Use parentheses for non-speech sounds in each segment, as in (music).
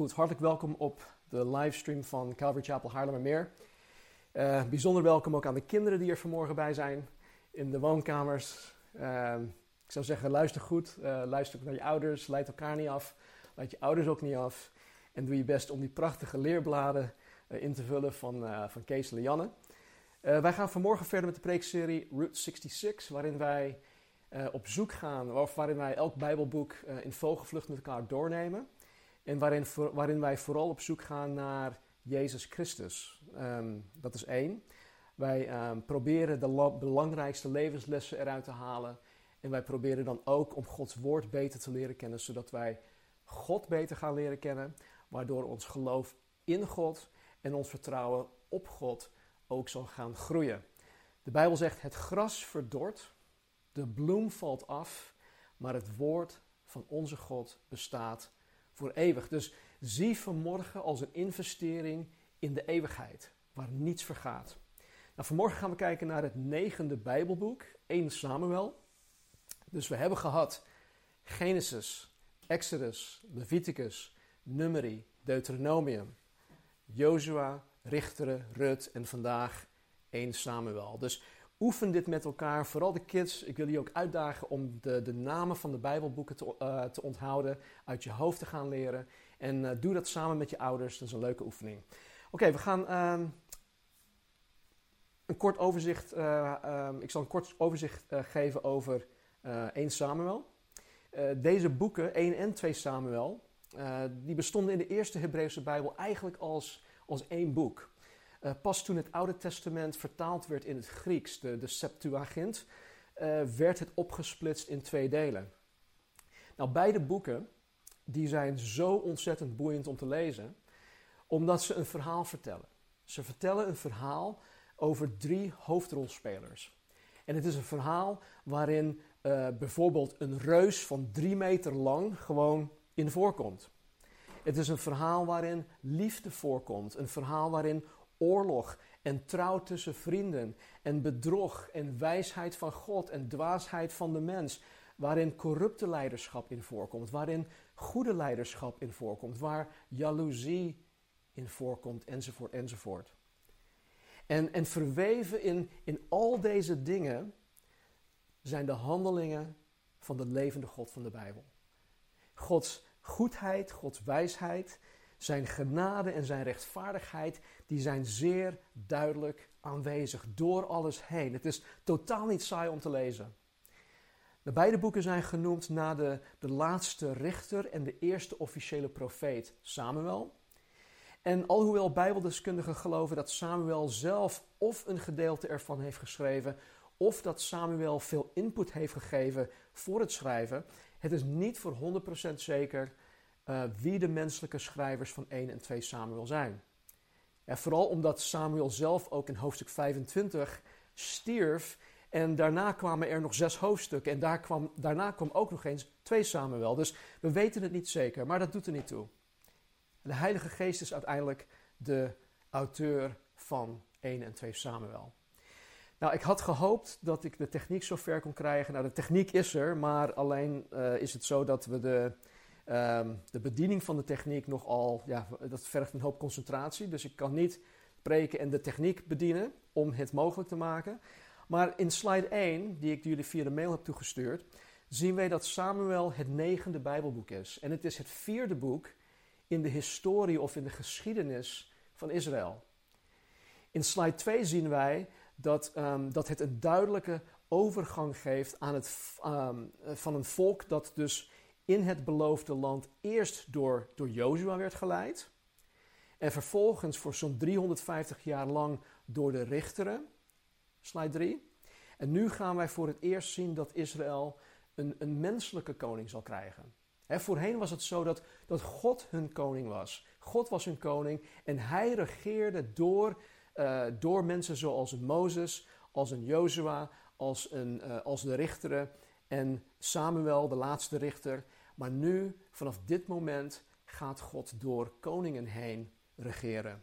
Goed, hartelijk welkom op de livestream van Calvary Chapel Haarlemmermeer. Uh, bijzonder welkom ook aan de kinderen die er vanmorgen bij zijn in de woonkamers. Uh, ik zou zeggen, luister goed, uh, luister ook naar je ouders, leid elkaar niet af, leid je ouders ook niet af. En doe je best om die prachtige leerbladen in te vullen van, van Kees Lianne. wij gaan vanmorgen verder met de preekserie Route 66, waarin wij op zoek gaan, of waarin wij elk bijbelboek in vogelvlucht met elkaar doornemen. En waarin, waarin wij vooral op zoek gaan naar Jezus Christus. Um, dat is één. Wij um, proberen de belangrijkste levenslessen eruit te halen. En wij proberen dan ook om Gods woord beter te leren kennen, zodat wij God beter gaan leren kennen. Waardoor ons geloof in God en ons vertrouwen op God ook zal gaan groeien. De Bijbel zegt: het gras verdort, de bloem valt af, maar het woord van onze God bestaat voor eeuwig. Dus zie vanmorgen als een investering in de eeuwigheid, waar niets vergaat. Nou, vanmorgen gaan we kijken naar het negende Bijbelboek, 1 Samuel. Dus we hebben gehad Genesis, Exodus, Leviticus, Numeri, Deuteronomium, Jozua, Richteren, Rut en vandaag 1 Samuel. Dus oefen dit met elkaar, vooral de kids. Ik wil je ook uitdagen om de, de namen van de Bijbelboeken te, uh, te onthouden, uit je hoofd te gaan leren. En uh, doe dat samen met je ouders, dat is een leuke oefening. Oké, we gaan uh, een kort overzicht, uh, ik zal een kort overzicht geven over 1 Samuel. deze boeken, 1 en 2 Samuel, die bestonden in de eerste Hebreeuwse Bijbel eigenlijk als, als één boek. Uh, pas toen het Oude Testament vertaald werd in het Grieks, de, de Septuagint, uh, werd het opgesplitst in twee delen. Nou, beide boeken die zijn zo ontzettend boeiend om te lezen, omdat ze een verhaal vertellen. Ze vertellen een verhaal over drie hoofdrolspelers. En het is een verhaal waarin uh, bijvoorbeeld een reus van drie meter lang gewoon in voorkomt. Het is een verhaal waarin liefde voorkomt. Een verhaal waarin oorlog en trouw tussen vrienden en bedrog en wijsheid van God en dwaasheid van de mens, waarin corrupte leiderschap in voorkomt, waarin goede leiderschap in voorkomt, waar jaloezie in voorkomt, enzovoort, enzovoort. En, en verweven in, in al deze dingen zijn de handelingen van de levende God van de Bijbel. Gods goedheid, Gods wijsheid, zijn genade en zijn rechtvaardigheid, die zijn zeer duidelijk aanwezig door alles heen. Het is totaal niet saai om te lezen. De beide boeken zijn genoemd na de, de laatste richter en de eerste officiële profeet Samuel. En alhoewel Bijbeldeskundigen geloven dat Samuel zelf of een gedeelte ervan heeft geschreven, of dat Samuel veel input heeft gegeven voor het schrijven, het is niet voor 100% zeker uh, wie de menselijke schrijvers van 1 en 2 Samuel zijn. En vooral omdat Samuel zelf ook in hoofdstuk 25 stierf en daarna kwamen er nog zes hoofdstukken en daar kwam, daarna kwam ook nog eens 2 Samuel. Dus we weten het niet zeker, maar dat doet er niet toe. De Heilige Geest is uiteindelijk de auteur van 1 en 2 Samuel. Nou, ik had gehoopt dat ik de techniek zo ver kon krijgen. Nou, de techniek is er, maar alleen uh, is het zo dat we de Um, de bediening van de techniek nogal, ja, dat vergt een hoop concentratie. Dus ik kan niet preken en de techniek bedienen om het mogelijk te maken. Maar in slide 1, die ik jullie via de mail heb toegestuurd, zien wij dat Samuel het negende Bijbelboek is. En het is het vierde boek in de historie of in de geschiedenis van Israël. In slide 2 zien wij dat, um, dat het een duidelijke overgang geeft aan het, um, van een volk dat dus in het beloofde land eerst door, door Jozua werd geleid. En vervolgens voor zo'n 350 jaar lang door de richteren. Slide 3. En nu gaan wij voor het eerst zien dat Israël een, een menselijke koning zal krijgen. voorheen was het zo dat, dat God hun koning was. God was hun koning en hij regeerde door, uh, door mensen zoals Mozes, als een Jozua, als, een, uh, als de richteren en Samuel, de laatste richter. Maar nu, vanaf dit moment, gaat God door koningen heen regeren.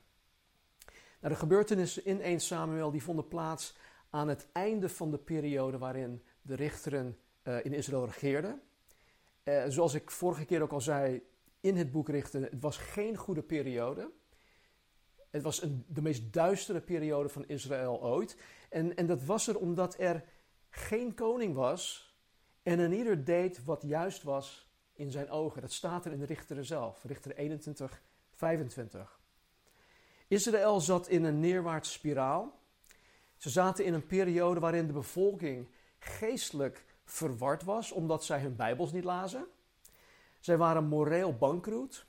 Nou, de gebeurtenissen in 1 Samuel die vonden plaats aan het einde van de periode waarin de richteren uh, in Israël regeerden. Uh, zoals ik vorige keer ook al zei in het boek Richten, het was geen goede periode. Het was de meest duistere periode van Israël ooit. En, en dat was er omdat er geen koning was en een ieder deed wat juist was in zijn ogen. Dat staat er in de Richter zelf, Richter 21, 25. Israël zat in een neerwaartse spiraal. Ze zaten in een periode waarin de bevolking geestelijk verward was omdat zij hun Bijbels niet lazen. Zij waren moreel bankroet.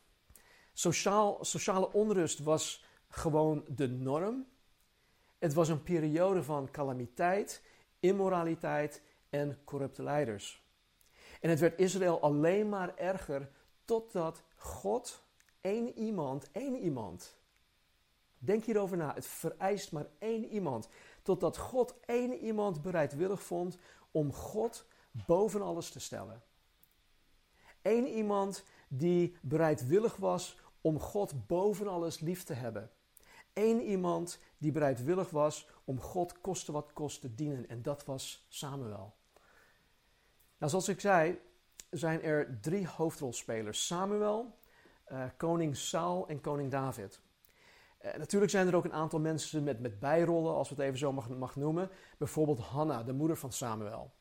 Sociaal, sociale onrust was gewoon de norm. Het was een periode van calamiteit, immoraliteit en corrupte leiders. En het werd Israël alleen maar erger totdat God één iemand, één iemand. Denk hierover na. Het vereist maar één iemand. Totdat God één iemand bereidwillig vond om God boven alles te stellen. Eén iemand die bereidwillig was om God boven alles lief te hebben. Eén iemand die bereidwillig was om God koste wat kost te dienen. En dat was Samuel. Nou, zoals ik zei, zijn er drie hoofdrolspelers: Samuel, uh, koning Saul en koning David. Uh, natuurlijk zijn er ook een aantal mensen met, met bijrollen, als we het even zo mag, mag noemen. Bijvoorbeeld Hanna, de moeder van Samuel.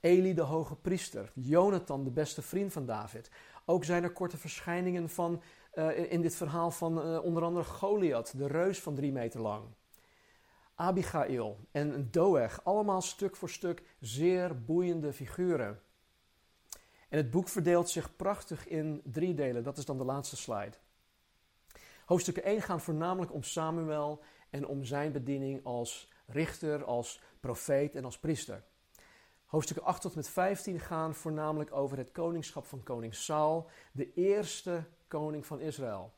Eli, de hoge priester. Jonathan, de beste vriend van David. Ook zijn er korte verschijningen van, uh, in dit verhaal van onder andere Goliath, de reus van drie meter lang. Abigail en Doeg, allemaal stuk voor stuk zeer boeiende figuren. En het boek verdeelt zich prachtig in drie delen. Dat is dan de laatste slide. Hoofdstukken 1 gaan voornamelijk om Samuel en om zijn bediening als richter, als profeet en als priester. Hoofdstukken 8 tot met 15 gaan voornamelijk over het koningschap van koning Saul, de eerste koning van Israël.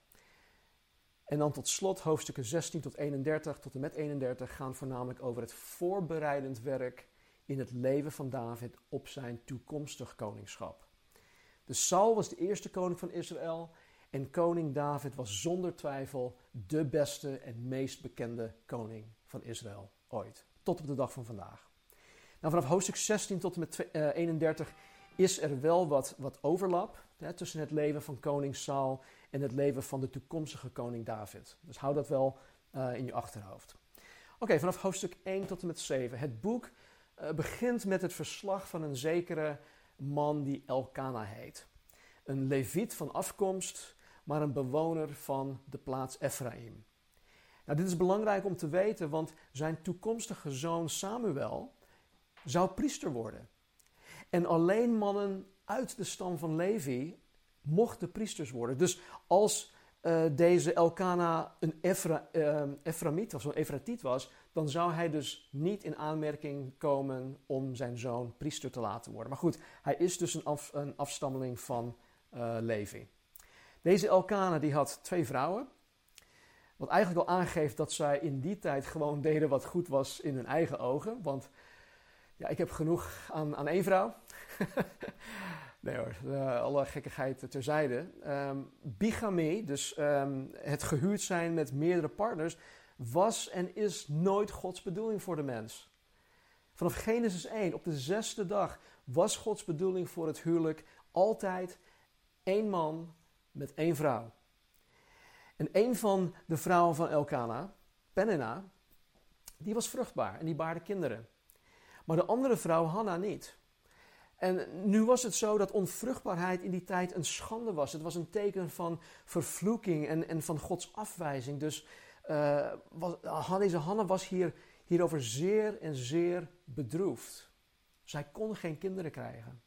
En dan tot slot hoofdstukken 16 tot 31 tot en met 31 gaan voornamelijk over het voorbereidend werk in het leven van David op zijn toekomstig koningschap. Dus Saul was de eerste koning van Israël en koning David was zonder twijfel de beste en meest bekende koning van Israël ooit. Tot op de dag van vandaag. Nou, vanaf hoofdstuk 16 tot en met 31 eh, is er wel wat, wat overlap tussen het leven van koning Saul en het leven van de toekomstige koning David. Dus hou dat wel uh, in je achterhoofd. Oké, vanaf hoofdstuk 1 tot en met 7. Het boek uh, begint met het verslag van een zekere man die Elkana heet. Een leviet van afkomst, maar een bewoner van de plaats Ephraim. Nou, dit is belangrijk om te weten, want zijn toekomstige zoon Samuel zou priester worden. En alleen mannen uit de stam van Levi mochten priesters worden. Dus als uh, deze Elkana een Efra, uh, Eframiet of zo'n Efratiet was, dan zou hij dus niet in aanmerking komen om zijn zoon priester te laten worden. Maar goed, hij is dus een, af, een afstammeling van uh, Levi. Deze Elkana die had twee vrouwen. Wat eigenlijk al aangeeft dat zij in die tijd gewoon deden wat goed was in hun eigen ogen. Want ja, ik heb genoeg aan, aan één vrouw. (laughs) nee hoor, uh, alle gekkigheid terzijde. Um, bigamie, dus um, het gehuurd zijn met meerdere partners, was en is nooit Gods bedoeling voor de mens. Vanaf Genesis 1, op de zesde dag, was Gods bedoeling voor het huwelijk altijd één man met één vrouw. En een van de vrouwen van Elkana, Penina, die was vruchtbaar en die baarde kinderen. Maar de andere vrouw, Hanna, niet. En nu was het zo dat onvruchtbaarheid in die tijd een schande was. Het was een teken van vervloeking en, en van Gods afwijzing. Dus uh, was, deze Hanna was hier, hierover zeer en zeer bedroefd. Zij kon geen kinderen krijgen.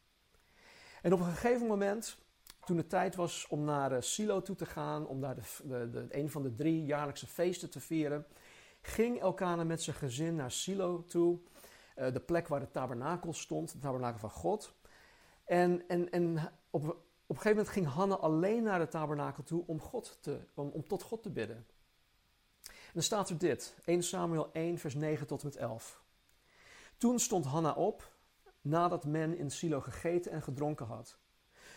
En op een gegeven moment, toen het tijd was om naar uh, Silo toe te gaan, om daar de, de, een van de drie jaarlijkse feesten te vieren, ging Elkana met zijn gezin naar Silo toe. Uh, de plek waar de tabernakel stond, de tabernakel van God. En, en, en op, Op een gegeven moment ging Hanna alleen naar de tabernakel toe om, God te, om, om tot God te bidden. En dan staat er dit, 1 Samuel 1 vers 9 tot en met 11. Toen stond Hanna op, nadat men in Silo gegeten en gedronken had.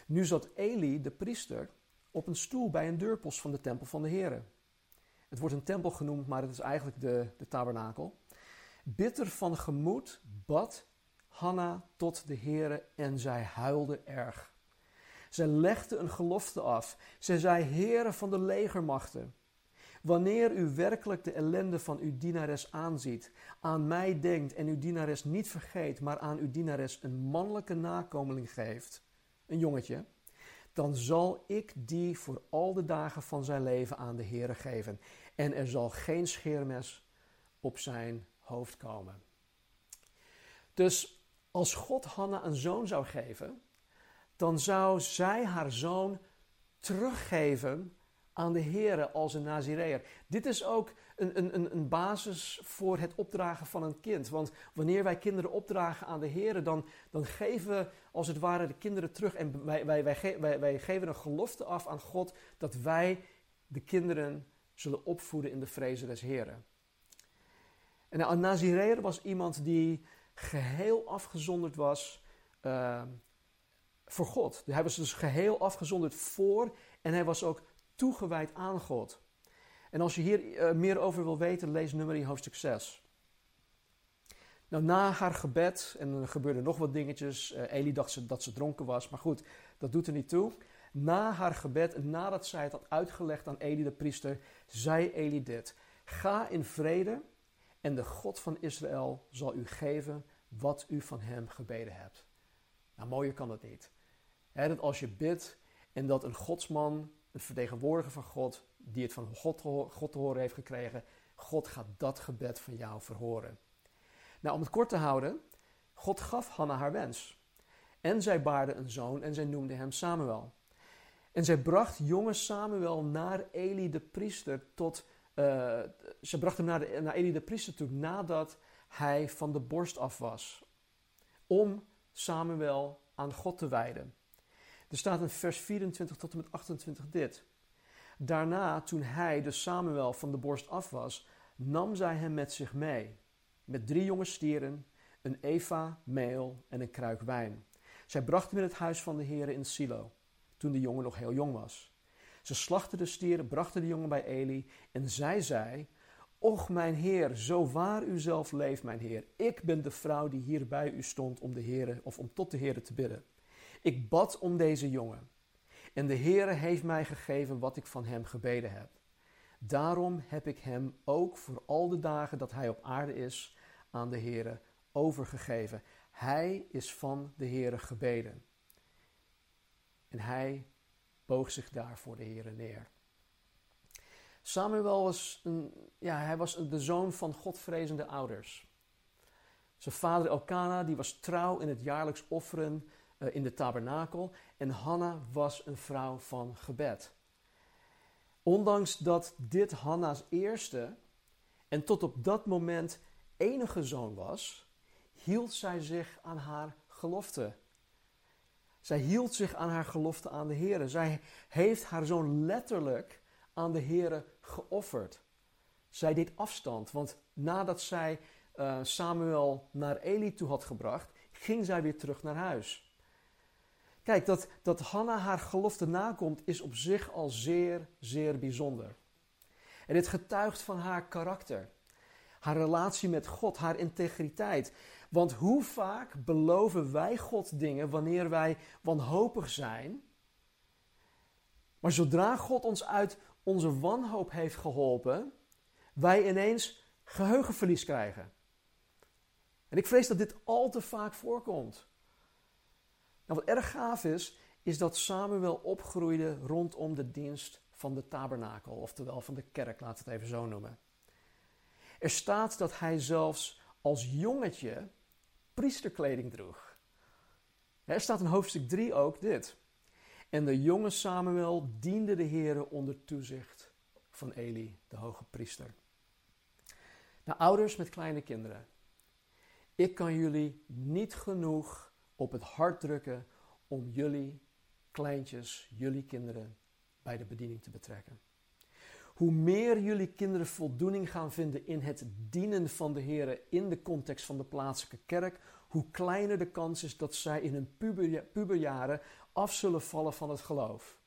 Nu zat Eli, de priester, op een stoel bij een deurpost van de tempel van de Heere. Het wordt een tempel genoemd, maar het is eigenlijk de, de tabernakel. Bitter van gemoed bad Hanna tot de Heere en zij huilde erg. Zij legde een gelofte af. Zij zei, Heere van de legermachten, wanneer u werkelijk de ellende van uw dienares aanziet, aan mij denkt en uw dienares niet vergeet, maar aan uw dienares een mannelijke nakomeling geeft, een jongetje, dan zal ik die voor al de dagen van zijn leven aan de Heere geven. En er zal geen scheermes op zijn hoofd komen. Dus als God Hanna een zoon zou geven, dan zou zij haar zoon teruggeven aan de Heere als een Nazireër. Dit is ook een, een, een basis voor het opdragen van een kind. Want wanneer wij kinderen opdragen aan de Heere, dan, dan geven we als het ware de kinderen terug. En wij, wij, wij geven een gelofte af aan God dat wij de kinderen zullen opvoeden in de vrezen des Heren. En een Nazireër was iemand die geheel afgezonderd was uh, voor God. Hij was dus geheel afgezonderd voor en hij was ook toegewijd aan God. En als je hier uh, meer over wil weten, lees nummer hoofdstuk 6. Nou, na haar gebed, en er gebeurden nog wat dingetjes. Uh, Eli dacht ze, dat ze dronken was, maar goed, dat doet er niet toe. Na haar gebed en nadat zij het had uitgelegd aan Eli de priester, zei Eli dit: Ga in vrede en de God van Israël zal u geven wat u van hem gebeden hebt. Nou, mooier kan het niet. dat als je bidt en dat een godsman, een vertegenwoordiger van God, die het van God, God te horen heeft gekregen, God gaat dat gebed van jou verhoren. Nou, om het kort te houden, God gaf Hanna haar wens. En zij baarde een zoon en zij noemde hem Samuel. En zij bracht jonge Samuel naar Eli de priester tot. Uh, ze bracht hem naar, de, naar Eli de priester toe nadat hij van de borst af was. Om Samuel aan God te wijden. Er staat in vers 24 tot en met 28 dit. Daarna, toen hij, de Samuel, van de borst af was, nam zij hem met zich mee. Met drie jonge stieren, een eva meel en een kruik wijn. Zij bracht hem in het huis van de heren in Silo toen de jongen nog heel jong was. Ze slachten de stieren, brachten de jongen bij Eli en zij zei: Och, mijn heer, zo waar u zelf leeft, mijn heer. Ik ben de vrouw die hier bij u stond om de heren of om tot de heren te bidden. Ik bad om deze jongen. En de Heere heeft mij gegeven wat ik van hem gebeden heb. Daarom heb ik hem ook voor al de dagen dat hij op aarde is aan de Heere overgegeven. Hij is van de Heere gebeden. En hij boog zich daar voor de Heer neer. Samuel was, een, ja, hij was de zoon van godvrezende ouders. Zijn vader Elkana die was trouw in het jaarlijks offeren uh, in de tabernakel. En Hanna was een vrouw van gebed. Ondanks dat dit Hanna's eerste en tot op dat moment enige zoon was, hield zij zich aan haar gelofte zij hield zich aan haar gelofte aan de Heer. Zij heeft haar zoon letterlijk aan de Heer geofferd. Zij deed afstand, want nadat zij uh, Samuel naar Eli toe had gebracht, ging zij weer terug naar huis. Kijk, dat, dat Hanna haar gelofte nakomt is op zich al zeer, zeer bijzonder. En dit getuigt van haar karakter, haar relatie met God, haar integriteit. Want hoe vaak beloven wij God dingen wanneer wij wanhopig zijn? Maar zodra God ons uit onze wanhoop heeft geholpen, wij ineens geheugenverlies krijgen. En ik vrees dat dit al te vaak voorkomt. Nou, wat erg gaaf is, is dat Samuel opgroeide rondom de dienst van de tabernakel, oftewel van de kerk, laat het even zo noemen. Er staat dat hij zelfs als jongetje priesterkleding droeg. Er staat in hoofdstuk 3 ook dit. En de jonge Samuel diende de Heere onder toezicht van Eli, de hoge priester. Nou, ouders met kleine kinderen. Ik kan jullie niet genoeg op het hart drukken om jullie kleintjes, jullie kinderen, bij de bediening te betrekken. Hoe meer jullie kinderen voldoening gaan vinden in het dienen van de Heer in de context van de plaatselijke kerk, hoe kleiner de kans is dat zij in hun puberjaren af zullen vallen van het geloof.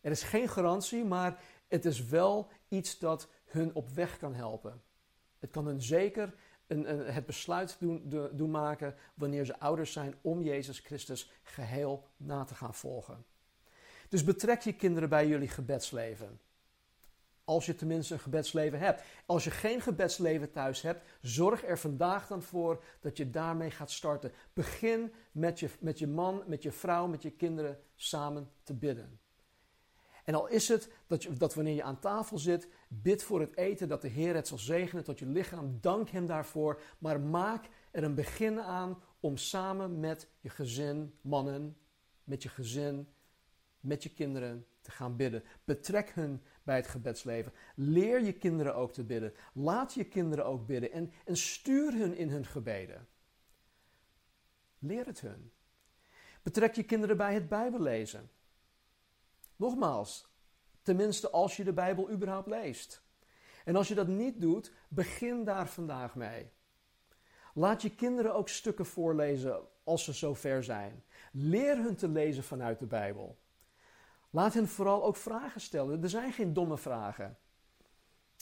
Er is geen garantie, maar het is wel iets dat hun op weg kan helpen. Het kan hun zeker een, een, het besluit doen, doen maken wanneer ze ouders zijn om Jezus Christus geheel na te gaan volgen. Dus betrek je kinderen bij jullie gebedsleven. Als je tenminste een gebedsleven hebt. Als je geen gebedsleven thuis hebt, zorg er vandaag dan voor dat je daarmee gaat starten. Begin met je, met je man, met je vrouw, met je kinderen samen te bidden. En al is het dat, je, dat wanneer je aan tafel zit, bid voor het eten, dat de Heer het zal zegenen tot je lichaam. Dank Hem daarvoor. Maar maak er een begin aan om samen met je gezin, mannen, met je gezin, met je kinderen te gaan bidden. Betrek hun bij het gebedsleven. Leer je kinderen ook te bidden. Laat je kinderen ook bidden en, en stuur hun in hun gebeden. Leer het hun. Betrek je kinderen bij het Bijbellezen. Nogmaals, tenminste als je de Bijbel überhaupt leest. En als je dat niet doet, begin daar vandaag mee. Laat je kinderen ook stukken voorlezen als ze zover zijn. Leer hun te lezen vanuit de Bijbel. Laat hen vooral ook vragen stellen. Er zijn geen domme vragen.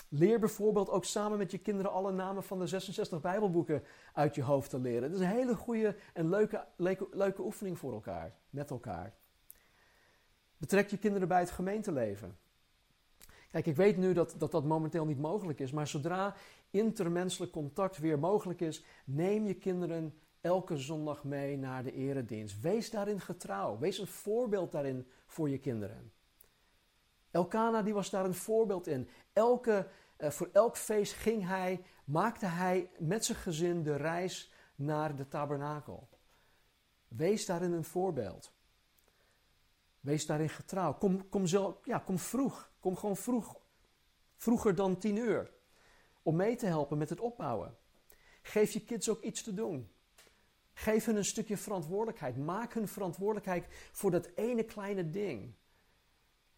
Leer bijvoorbeeld ook samen met je kinderen alle namen van de 66 Bijbelboeken uit je hoofd te leren. Dat is een hele goede en leuke, leuke, oefening voor elkaar, met elkaar. Betrek je kinderen bij het gemeenteleven. Kijk, ik weet nu dat, dat dat momenteel niet mogelijk is, maar zodra intermenselijk contact weer mogelijk is, neem je kinderen elke zondag mee naar de eredienst. Wees daarin getrouw. Wees een voorbeeld daarin voor je kinderen. Elkana die was daar een voorbeeld in. Elke, uh, voor elk feest ging hij, maakte hij met zijn gezin de reis naar de tabernakel. Wees daarin een voorbeeld. Wees daarin getrouw. Kom, kom, zo, ja, kom vroeg. Kom gewoon vroeg. Vroeger dan tien uur. Om mee te helpen met het opbouwen. Geef je kids ook iets te doen. Geef hen een stukje verantwoordelijkheid. Maak hun verantwoordelijkheid voor dat ene kleine ding.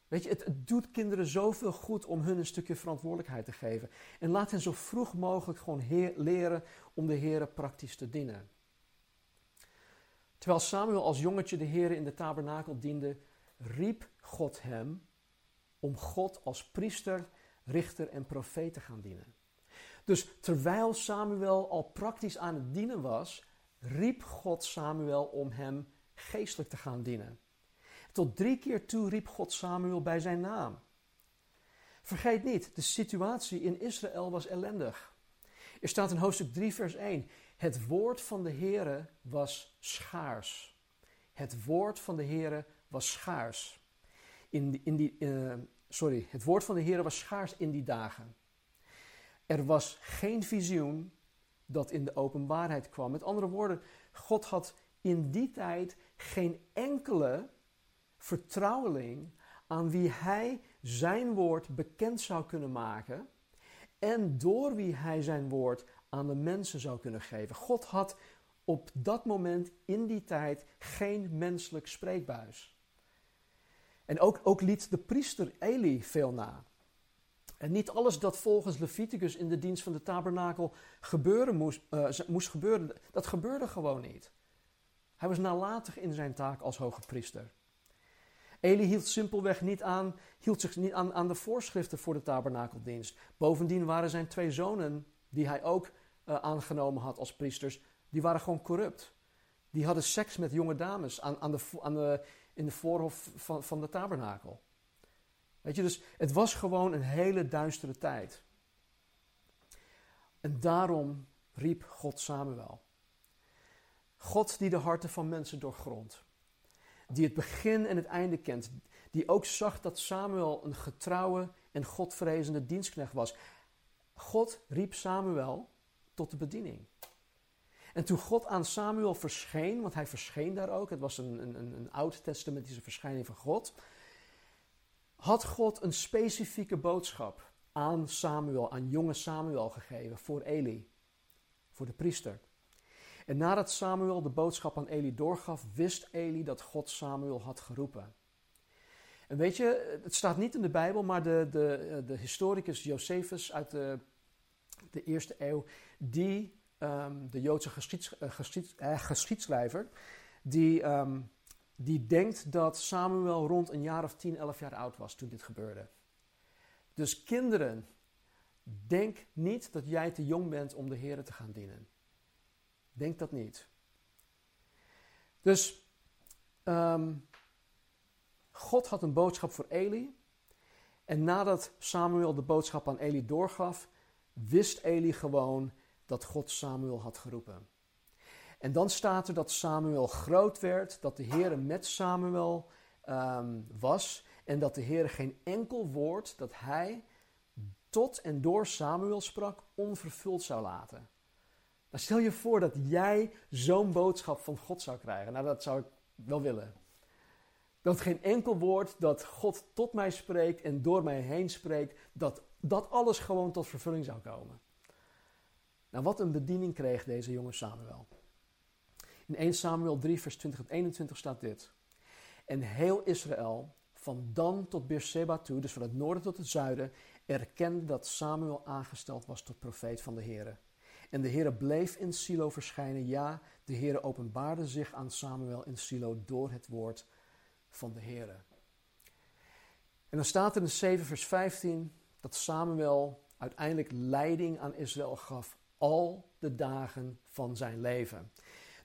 Weet je, het, het, doet kinderen zoveel goed om hun een stukje verantwoordelijkheid te geven. En laat hen zo vroeg mogelijk gewoon leren om de Heer praktisch te dienen. Terwijl Samuel als jongetje de Heer in de tabernakel diende, riep God hem om God als priester, richter en profeet te gaan dienen. Dus terwijl Samuel al praktisch aan het dienen was, riep God Samuel om hem geestelijk te gaan dienen. Tot drie keer toe riep God Samuel bij zijn naam. Vergeet niet, de situatie in Israël was ellendig. Er staat in hoofdstuk 3, vers 1: Het woord van de Heere was schaars. Het woord van de Heere was schaars. In, in uh, sorry, het woord van de Heer was schaars in die dagen. Er was geen visioen dat in de openbaarheid kwam. Met andere woorden, God had in die tijd geen enkele vertrouweling aan wie hij zijn woord bekend zou kunnen maken en door wie hij zijn woord aan de mensen zou kunnen geven. God had op dat moment in die tijd geen menselijk spreekbuis. En ook, ook liet de priester Eli veel na. En niet alles dat volgens Leviticus in de dienst van de tabernakel gebeuren moest, uh, moest gebeuren, dat gebeurde gewoon niet. Hij was nalatig in zijn taak als hoge priester. Eli hield simpelweg niet aan, hield zich niet aan, aan de voorschriften voor de tabernakeldienst. Bovendien waren zijn twee zonen, die hij ook uh, aangenomen had als priesters, die waren gewoon corrupt. Die hadden seks met jonge dames aan, aan, de, aan de, in de voorhof van de tabernakel. Weet je, dus het was gewoon een hele duistere tijd. En daarom riep God Samuel. God die de harten van mensen doorgrondt. Die het begin en het einde kent. Die ook zag dat Samuel een getrouwe en godvrezende dienstknecht was. God riep Samuel tot de bediening. En toen God aan Samuel verscheen, want hij verscheen daar ook, het was een, een, een oud-testamentische verschijning van God, had God een specifieke boodschap aan Samuel, aan jonge Samuel gegeven voor Eli, voor de priester. En nadat Samuel de boodschap aan Eli doorgaf, wist Eli dat God Samuel had geroepen. En weet je, het staat niet in de Bijbel, maar de, de, de historicus Josephus uit de, de eerste eeuw, die, um, de Joodse geschieds, geschieds, uh, geschiedschrijver, die, um, die denkt dat Samuel rond een jaar of 10, 11 jaar oud was toen dit gebeurde. Dus kinderen, denk niet dat jij te jong bent om de Heer te gaan dienen. Denk dat niet. Dus um, God had een boodschap voor Eli. En nadat Samuel de boodschap aan Eli doorgaf, wist Eli gewoon dat God Samuel had geroepen. En dan staat er dat Samuel groot werd, dat de Heer met Samuel um, was en dat de Heer geen enkel woord dat hij tot en door Samuel sprak onvervuld zou laten. Dan stel je voor dat jij zo'n boodschap van God zou krijgen. Nou, dat zou ik wel willen. Dat geen enkel woord dat God tot mij spreekt en door mij heen spreekt, dat dat alles gewoon tot vervulling zou komen. Nou, wat een bediening kreeg deze jonge Samuel. In 1 Samuel 3, vers 20 en 21 staat dit. En heel Israël, van Dan tot Beersheba toe, dus van het noorden tot het zuiden, erkende dat Samuel aangesteld was tot profeet van de Heer. En de Heer bleef in Silo verschijnen. Ja, de Heer openbaarde zich aan Samuel in Silo door het woord van de Heer. En dan staat er in 7 vers 15 dat Samuel uiteindelijk leiding aan Israël gaf al de dagen van zijn leven.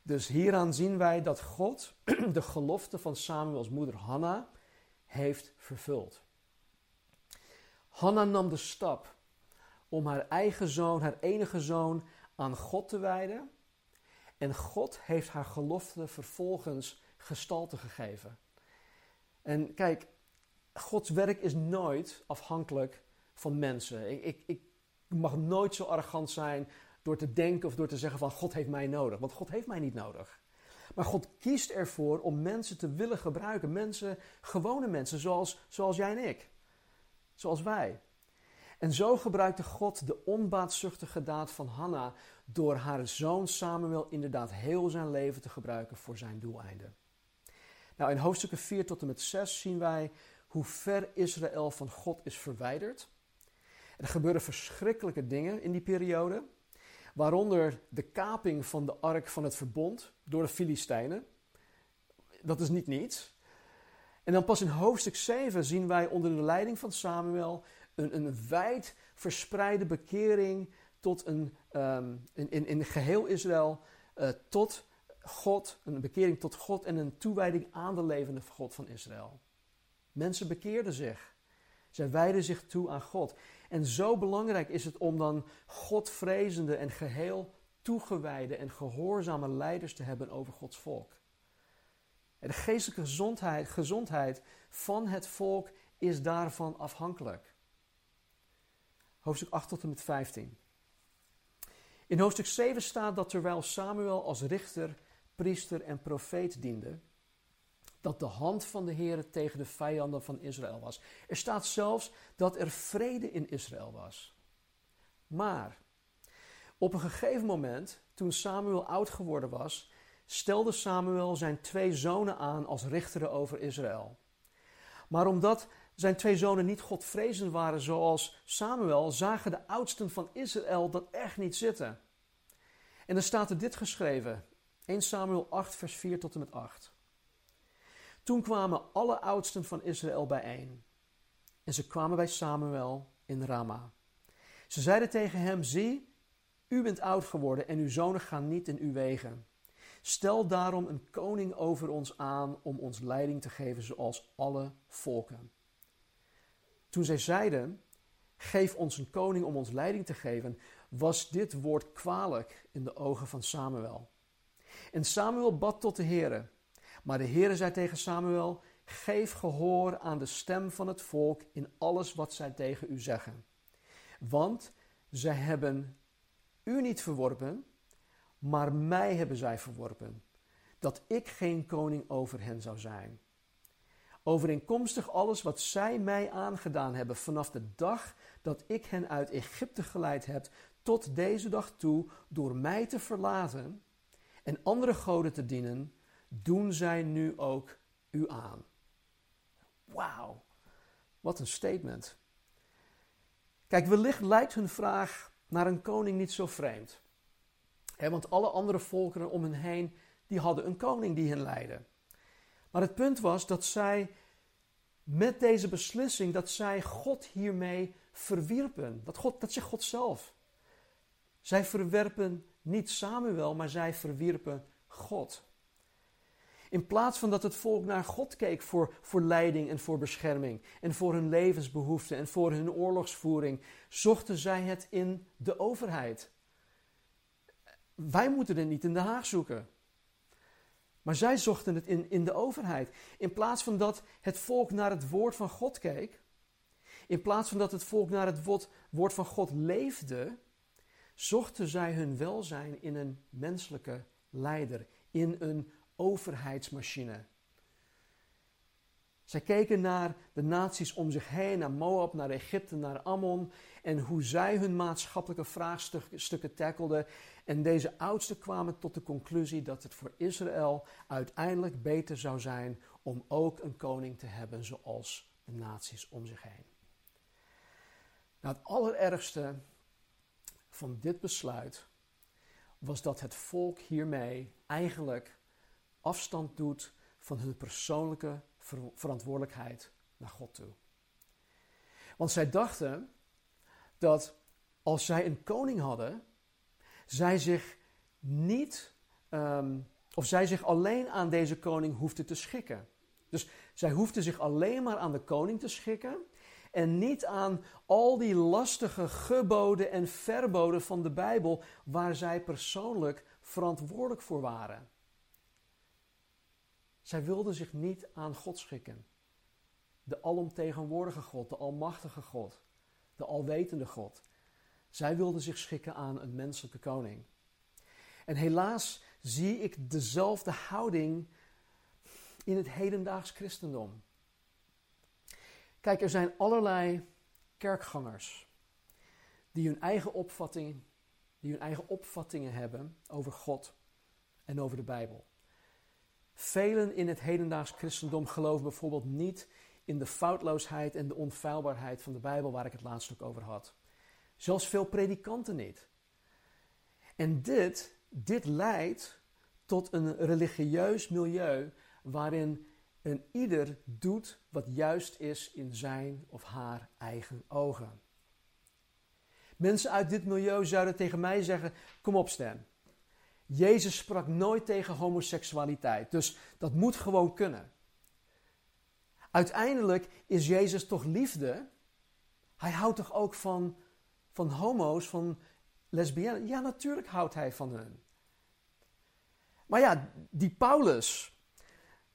Dus hieraan zien wij dat God (clears throat) de gelofte van Samuels moeder Hanna heeft vervuld. Hanna nam de stap om haar eigen zoon, haar enige zoon, aan God te wijden. En God heeft haar gelofte vervolgens gestalte gegeven. En kijk, Gods werk is nooit afhankelijk van mensen. Ik, ik, ik mag nooit zo arrogant zijn door te denken of door te zeggen van God heeft mij nodig. Want God heeft mij niet nodig. Maar God kiest ervoor om mensen te willen gebruiken. Mensen, gewone mensen zoals, zoals jij en ik. Zoals wij. En zo gebruikte God de onbaatzuchtige daad van Hanna door haar zoon Samuel inderdaad heel zijn leven te gebruiken voor zijn doeleinden. Nou, in hoofdstukken 4 tot en met 6 zien wij hoe ver Israël van God is verwijderd. Er gebeuren verschrikkelijke dingen in die periode, waaronder de kaping van de ark van het verbond door de Filistijnen. Dat is niet niets. En dan pas in hoofdstuk 7 zien wij onder de leiding van Samuel een, een wijd verspreide bekering tot een, um, in, in, in geheel Israël, uh, tot God, een bekering tot God en een toewijding aan de levende God van Israël. Mensen bekeerden zich. Zij wijden zich toe aan God. En zo belangrijk is het om dan Godvrezende en geheel toegewijde en gehoorzame leiders te hebben over Gods volk. De geestelijke gezondheid, gezondheid van het volk is daarvan afhankelijk. Hoofdstuk 8 tot en met 15. In hoofdstuk 7 staat dat terwijl Samuel als richter priester en profeet diende, dat de hand van de Heer tegen de vijanden van Israël was. Er staat zelfs dat er vrede in Israël was. Maar op een gegeven moment, toen Samuel oud geworden was, stelde Samuel zijn twee zonen aan als richteren over Israël. Maar omdat zijn twee zonen niet godvrezend waren zoals Samuel, zagen de oudsten van Israël dat echt niet zitten. En dan staat er dit geschreven 1 Samuel 8, vers 4 tot en met 8. Toen kwamen alle oudsten van Israël bijeen. En ze kwamen bij Samuel in Rama. Ze zeiden tegen hem: Zie, u bent oud geworden en uw zonen gaan niet in uw wegen. Stel daarom een koning over ons aan om ons leiding te geven zoals alle volken. Toen zij zeiden: Geef ons een koning om ons leiding te geven, was dit woord kwalijk in de ogen van Samuel. En Samuel bad tot de Heere. Maar de Heere zei tegen Samuel: Geef gehoor aan de stem van het volk in alles wat zij tegen u zeggen. Want zij hebben u niet verworpen, maar mij hebben zij verworpen, dat ik geen koning over hen zou zijn. Overeenkomstig alles wat zij mij aangedaan hebben vanaf de dag dat ik hen uit Egypte geleid heb tot deze dag toe door mij te verlaten en andere goden te dienen, doen zij nu ook u aan. Wauw, wat een statement. Kijk, wellicht lijkt hun vraag naar een koning niet zo vreemd. want alle andere volkeren om hen heen, die hadden een koning die hen leidde. Maar het punt was dat zij met deze beslissing, dat zij God hiermee verwierpen. Dat, God, dat zegt God zelf. Zij verwerpen niet Samuel, maar zij verwierpen God. In plaats van dat het volk naar God keek voor, voor leiding en voor bescherming en voor hun levensbehoeften en voor hun oorlogsvoering, zochten zij het in de overheid. Wij moeten het niet in Den Haag zoeken. Maar zij zochten het in, in de overheid. In plaats van dat het volk naar het woord van God keek, in plaats van dat het volk naar het woord, woord van God leefde, zochten zij hun welzijn in een menselijke leider, in een overheidsmachine. Zij keken naar de naties om zich heen, naar Moab, naar Egypte, naar Ammon en hoe zij hun maatschappelijke vraagstukken tackelden. En deze oudsten kwamen tot de conclusie dat het voor Israël uiteindelijk beter zou zijn om ook een koning te hebben zoals de naties om zich heen. Nou, het allerergste van dit besluit was dat het volk hiermee eigenlijk afstand doet van hun persoonlijke verantwoordelijkheid naar God toe. Want zij dachten dat als zij een koning hadden, zij zich niet, um, of zij zich alleen aan deze koning hoefden te schikken. Dus zij hoefden zich alleen maar aan de koning te schikken en niet aan al die lastige geboden en verboden van de Bijbel waar zij persoonlijk verantwoordelijk voor waren. Zij wilden zich niet aan God schikken. De alomtegenwoordige God, de almachtige God, de alwetende God. Zij wilden zich schikken aan een menselijke koning. En helaas zie ik dezelfde houding in het hedendaags christendom. Kijk, er zijn allerlei kerkgangers die hun eigen opvatting, die hun eigen opvattingen hebben over God en over de Bijbel. Velen in het hedendaags christendom geloven bijvoorbeeld niet in de foutloosheid en de onfeilbaarheid van de Bijbel, waar ik het laatst ook over had. Zelfs veel predikanten niet. En dit, dit leidt tot een religieus milieu waarin een ieder doet wat juist is in zijn of haar eigen ogen. Mensen uit dit milieu zouden tegen mij zeggen: Kom op, Stan. Jezus sprak nooit tegen homoseksualiteit, dus dat moet gewoon kunnen. Uiteindelijk is Jezus toch liefde? Hij houdt toch ook van, van homo's, van lesbiennes? Ja, natuurlijk houdt hij van hen. Maar ja, die Paulus,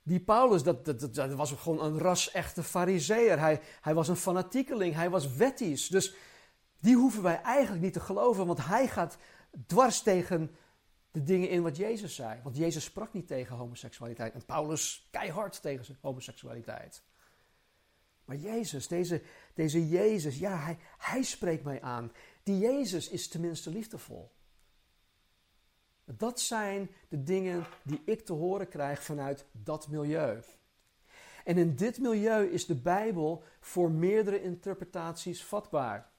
die Paulus, dat, dat, dat, was gewoon een ras-echte fariseer. Hij, hij was een fanatiekeling, hij was wettisch. Dus die hoeven wij eigenlijk niet te geloven, want hij gaat dwars tegen de dingen in wat Jezus zei. Want Jezus sprak niet tegen homoseksualiteit en Paulus keihard tegen homoseksualiteit. Maar Jezus, deze, deze Jezus, ja, hij, hij spreekt mij aan. Die Jezus is tenminste liefdevol. Dat zijn de dingen die ik te horen krijg vanuit dat milieu. En in dit milieu is de Bijbel voor meerdere interpretaties vatbaar.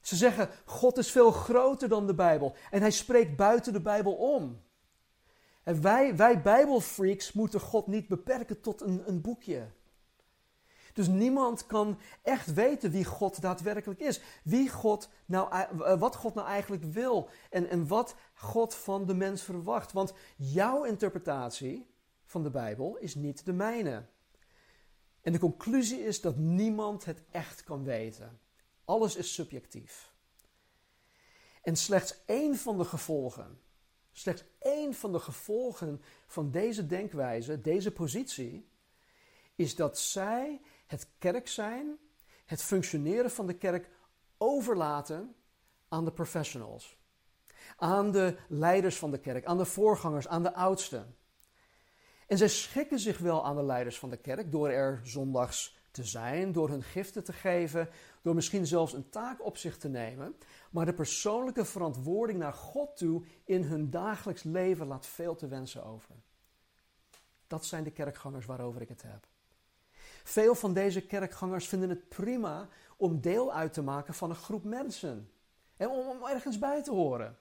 Ze zeggen, God is veel groter dan de Bijbel en hij spreekt buiten de Bijbel om. En wij, wij Bijbelfreaks moeten God niet beperken tot een, een boekje. Dus niemand kan echt weten wie God daadwerkelijk is. Wie God nou, eh, wat God nou eigenlijk wil. En, en wat God van de mens verwacht. Want jouw interpretatie van de Bijbel is niet de mijne. En de conclusie is dat niemand het echt kan weten. Alles is subjectief. En slechts één van de gevolgen, slechts één van de gevolgen van deze denkwijze, deze positie, is dat zij het kerk zijn, het functioneren van de kerk overlaten aan de professionals. Aan de leiders van de kerk, aan de voorgangers, aan de oudsten. En zij schikken zich wel aan de leiders van de kerk door er zondags te zijn, door hun giften te geven, door misschien zelfs een taak op zich te nemen, maar de persoonlijke verantwoording naar God toe in hun dagelijks leven laat veel te wensen over. Dat zijn de kerkgangers waarover ik het heb. Veel van deze kerkgangers vinden het prima om deel uit te maken van een groep mensen en om, ergens bij te horen.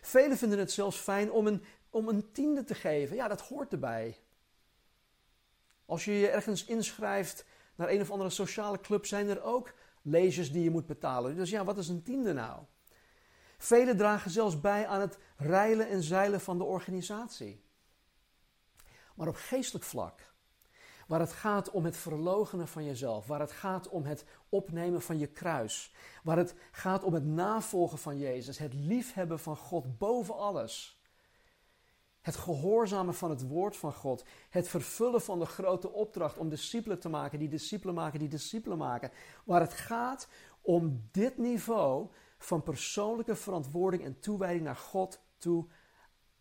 Velen vinden het zelfs fijn om een, om een tiende te geven. Ja, dat hoort erbij. Als je je ergens inschrijft naar een of andere sociale club, zijn er ook lezers die je moet betalen. Dus ja, wat is een tiende nou? Velen dragen zelfs bij aan het reilen en zeilen van de organisatie. Maar op geestelijk vlak, waar het gaat om het verlogenen van jezelf, waar het gaat om het opnemen van je kruis, waar het gaat om het navolgen van Jezus, het liefhebben van God boven alles. Het gehoorzamen van het woord van God. Het vervullen van de grote opdracht om discipelen te maken, die discipelen maken, die discipelen maken. Waar het gaat om dit niveau van persoonlijke verantwoording en toewijding naar God toe.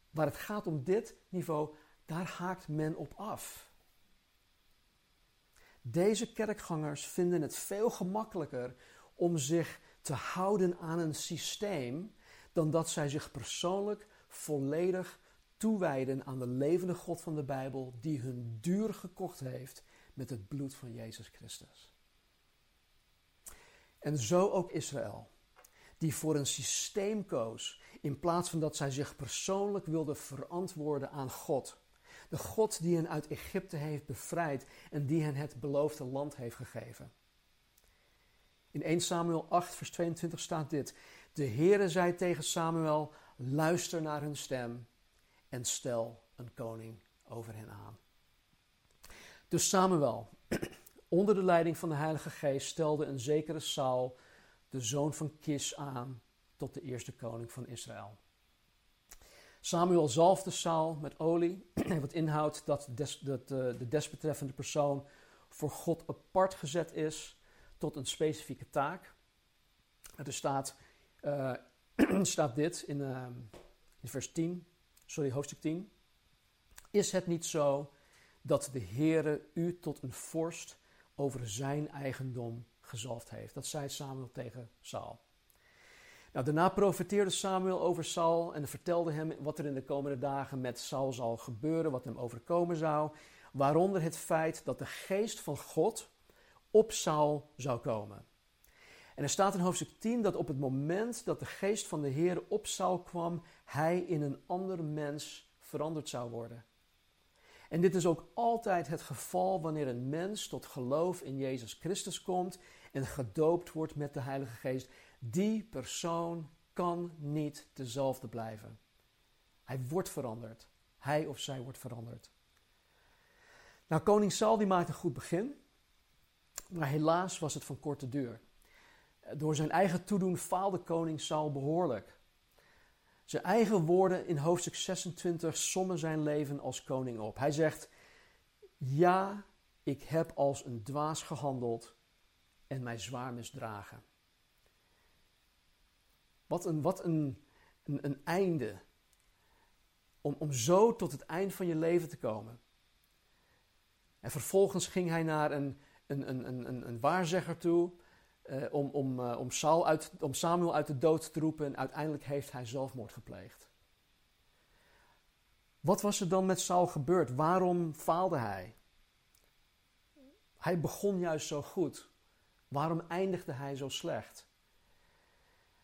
Waar het gaat om dit niveau, daar haakt men op af. Deze kerkgangers vinden het veel gemakkelijker om zich te houden aan een systeem dan dat zij zich persoonlijk volledig toewijden aan de levende God van de Bijbel, die hun duur gekocht heeft met het bloed van Jezus Christus. En zo ook Israël, die voor een systeem koos, in plaats van dat zij zich persoonlijk wilden verantwoorden aan God. De God die hen uit Egypte heeft bevrijd en die hen het beloofde land heeft gegeven. In 1 Samuel 8, vers 22 staat dit. De Heere zei tegen Samuel, luister naar hun stem en stel een koning over hen aan. Dus Samuel, (clears throat) onder de leiding van de Heilige Geest, stelde een zekere Saul, de zoon van Kis, aan tot de eerste koning van Israël. Samuel zalfde Saul met olie, (clears throat) wat inhoudt dat, uh, de desbetreffende persoon voor God apart gezet is tot een specifieke taak. Er staat, uh, (clears throat) staat dit in, uh, in vers 10 sorry, hoofdstuk 10. Is het niet zo dat de Heere u tot een vorst over zijn eigendom gezalfd heeft? Dat zei Samuel tegen Saul. Nou, daarna profeteerde Samuel over Saul en vertelde hem wat er in de komende dagen met Saul zal gebeuren, wat hem overkomen zou. Waaronder het feit dat de geest van God op Saul zou komen. En er staat in hoofdstuk 10 dat op het moment dat de geest van de Heer op Saul kwam, hij in een ander mens veranderd zou worden. En dit is ook altijd het geval wanneer een mens tot geloof in Jezus Christus komt en gedoopt wordt met de Heilige Geest. Die persoon kan niet dezelfde blijven. Hij wordt veranderd. Hij of zij wordt veranderd. Nou, koning Saul die maakt een goed begin, maar helaas was het van korte duur. Door zijn eigen toedoen faalde koning Saul behoorlijk. Zijn eigen woorden in hoofdstuk 26 sommen zijn leven als koning op. Hij zegt: Ja, ik heb als een dwaas gehandeld en mij zwaar misdragen. Wat een, wat een, een, een einde. Om, om zo tot het eind van je leven te komen. En vervolgens ging hij naar een, een, een, een, een waarzegger toe uh, om, om, uh, om, Saul uit, om Samuel uit de dood te roepen en uiteindelijk heeft hij zelfmoord gepleegd. Wat was er dan met Saul gebeurd? Waarom faalde hij? Hij begon juist zo goed. Waarom eindigde hij zo slecht?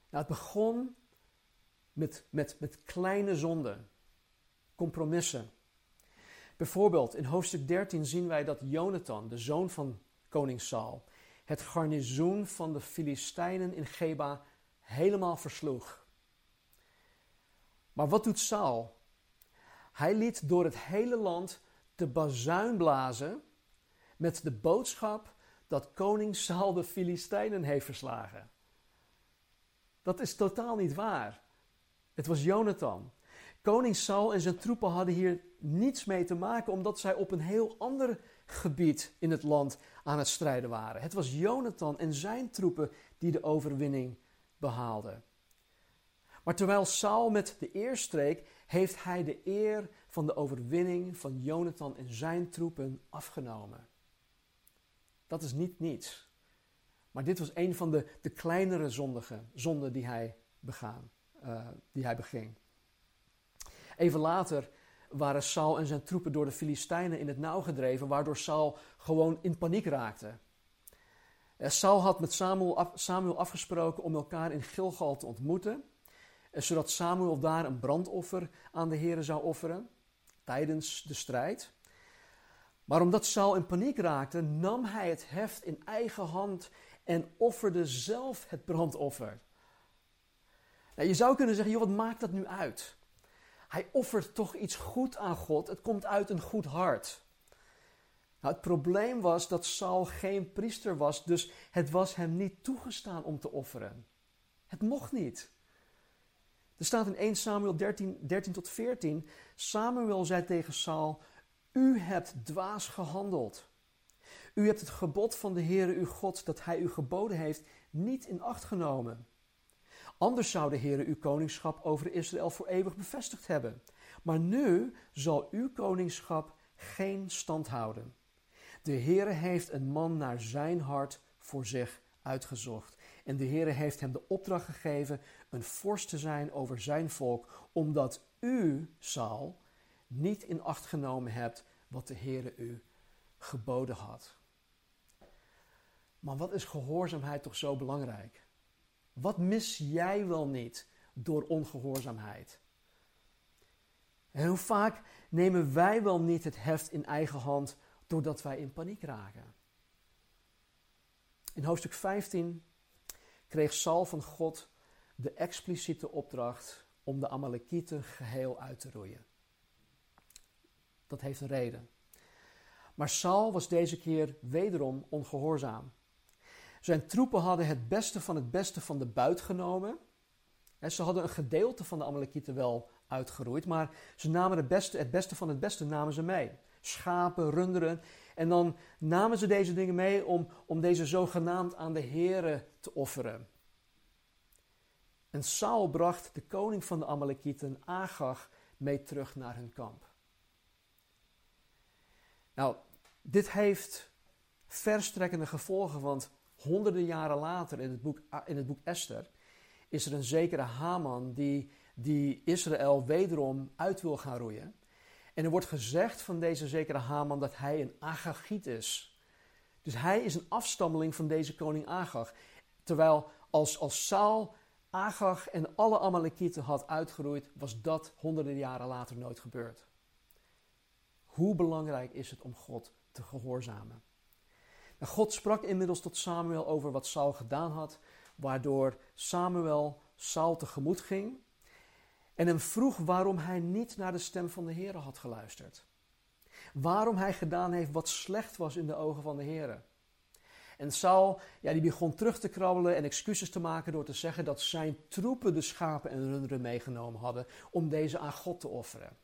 Nou, het begon met, met, met kleine zonden, compromissen. Bijvoorbeeld in hoofdstuk 13 zien wij dat Jonathan, de zoon van koning Saul, het garnizoen van de Filistijnen in Geba helemaal versloeg. Maar wat doet Saul? Hij liet door het hele land de bazuin blazen met de boodschap dat koning Saul de Filistijnen heeft verslagen. Dat is totaal niet waar. Het was Jonathan. Koning Saul en zijn troepen hadden hier niets mee te maken, omdat zij op een heel ander gebied in het land aan het strijden waren. Het was Jonathan en zijn troepen die de overwinning behaalden. Maar terwijl Saul met de eer streek, heeft hij de eer van de overwinning van Jonathan en zijn troepen afgenomen. Dat is niet niets. Maar dit was een van de, de kleinere zonden die hij, begaan, uh, die hij beging. Even later waren Saul en zijn troepen door de Filistijnen in het nauw gedreven, waardoor Saul gewoon in paniek raakte. Eh, Saul had met Samuel, afgesproken om elkaar in Gilgal te ontmoeten, eh, zodat Samuel daar een brandoffer aan de Heer zou offeren tijdens de strijd. Maar omdat Saul in paniek raakte, nam hij het heft in eigen hand en offerde zelf het brandoffer. Nou, je zou kunnen zeggen, joh, wat maakt dat nu uit? Hij offert toch iets goed aan God. Het komt uit een goed hart. Nou, het probleem was dat Saul geen priester was, dus het was hem niet toegestaan om te offeren. Het mocht niet. Er staat in 1 Samuel 13, 13 tot 14: Samuel zei tegen Saul: U hebt dwaas gehandeld. U hebt het gebod van de Heere uw God dat hij u geboden heeft niet in acht genomen. Anders zou de Heere uw koningschap over Israël voor eeuwig bevestigd hebben. Maar nu zal uw koningschap geen stand houden. De Heere heeft een man naar zijn hart voor zich uitgezocht. En de Heere heeft hem de opdracht gegeven een vorst te zijn over zijn volk, omdat u, Saul, niet in acht genomen hebt wat de Heere u geboden had. Maar wat is gehoorzaamheid toch zo belangrijk? Wat mis jij wel niet door ongehoorzaamheid? En hoe vaak nemen wij wel niet het heft in eigen hand doordat wij in paniek raken? In hoofdstuk 15 kreeg Saul van God de expliciete opdracht om de Amalekieten geheel uit te roeien. Dat heeft een reden. Maar Saul was deze keer wederom ongehoorzaam. Zijn troepen hadden het beste van het beste van de buit genomen. Ze hadden een gedeelte van de Amalekieten wel uitgeroeid, maar ze namen het beste, het beste van het beste namen ze mee. Schapen, runderen. En dan namen ze deze dingen mee om, om deze zogenaamd aan de heren te offeren. En Saul bracht de koning van de Amalekieten, Agag, mee terug naar hun kamp. Nou, dit heeft verstrekkende gevolgen, want honderden jaren later in het boek, in het boek Esther is er een zekere Haman die, die Israël wederom uit wil gaan roeien. En er wordt gezegd van deze zekere Haman dat hij een Agagiet is. Dus hij is een afstammeling van deze koning Agag. Terwijl als, als Saul Agag en alle Amalekieten had uitgeroeid, was dat honderden jaren later nooit gebeurd. Hoe belangrijk is het om God te gehoorzamen? God sprak inmiddels tot Samuel over wat Saul gedaan had, waardoor Samuel Saul tegemoet ging en hem vroeg waarom hij niet naar de stem van de Heer had geluisterd. Waarom hij gedaan heeft wat slecht was in de ogen van de Heer. En Saul, ja, die begon terug te krabbelen en excuses te maken door te zeggen dat zijn troepen de schapen en runderen meegenomen hadden om deze aan God te offeren.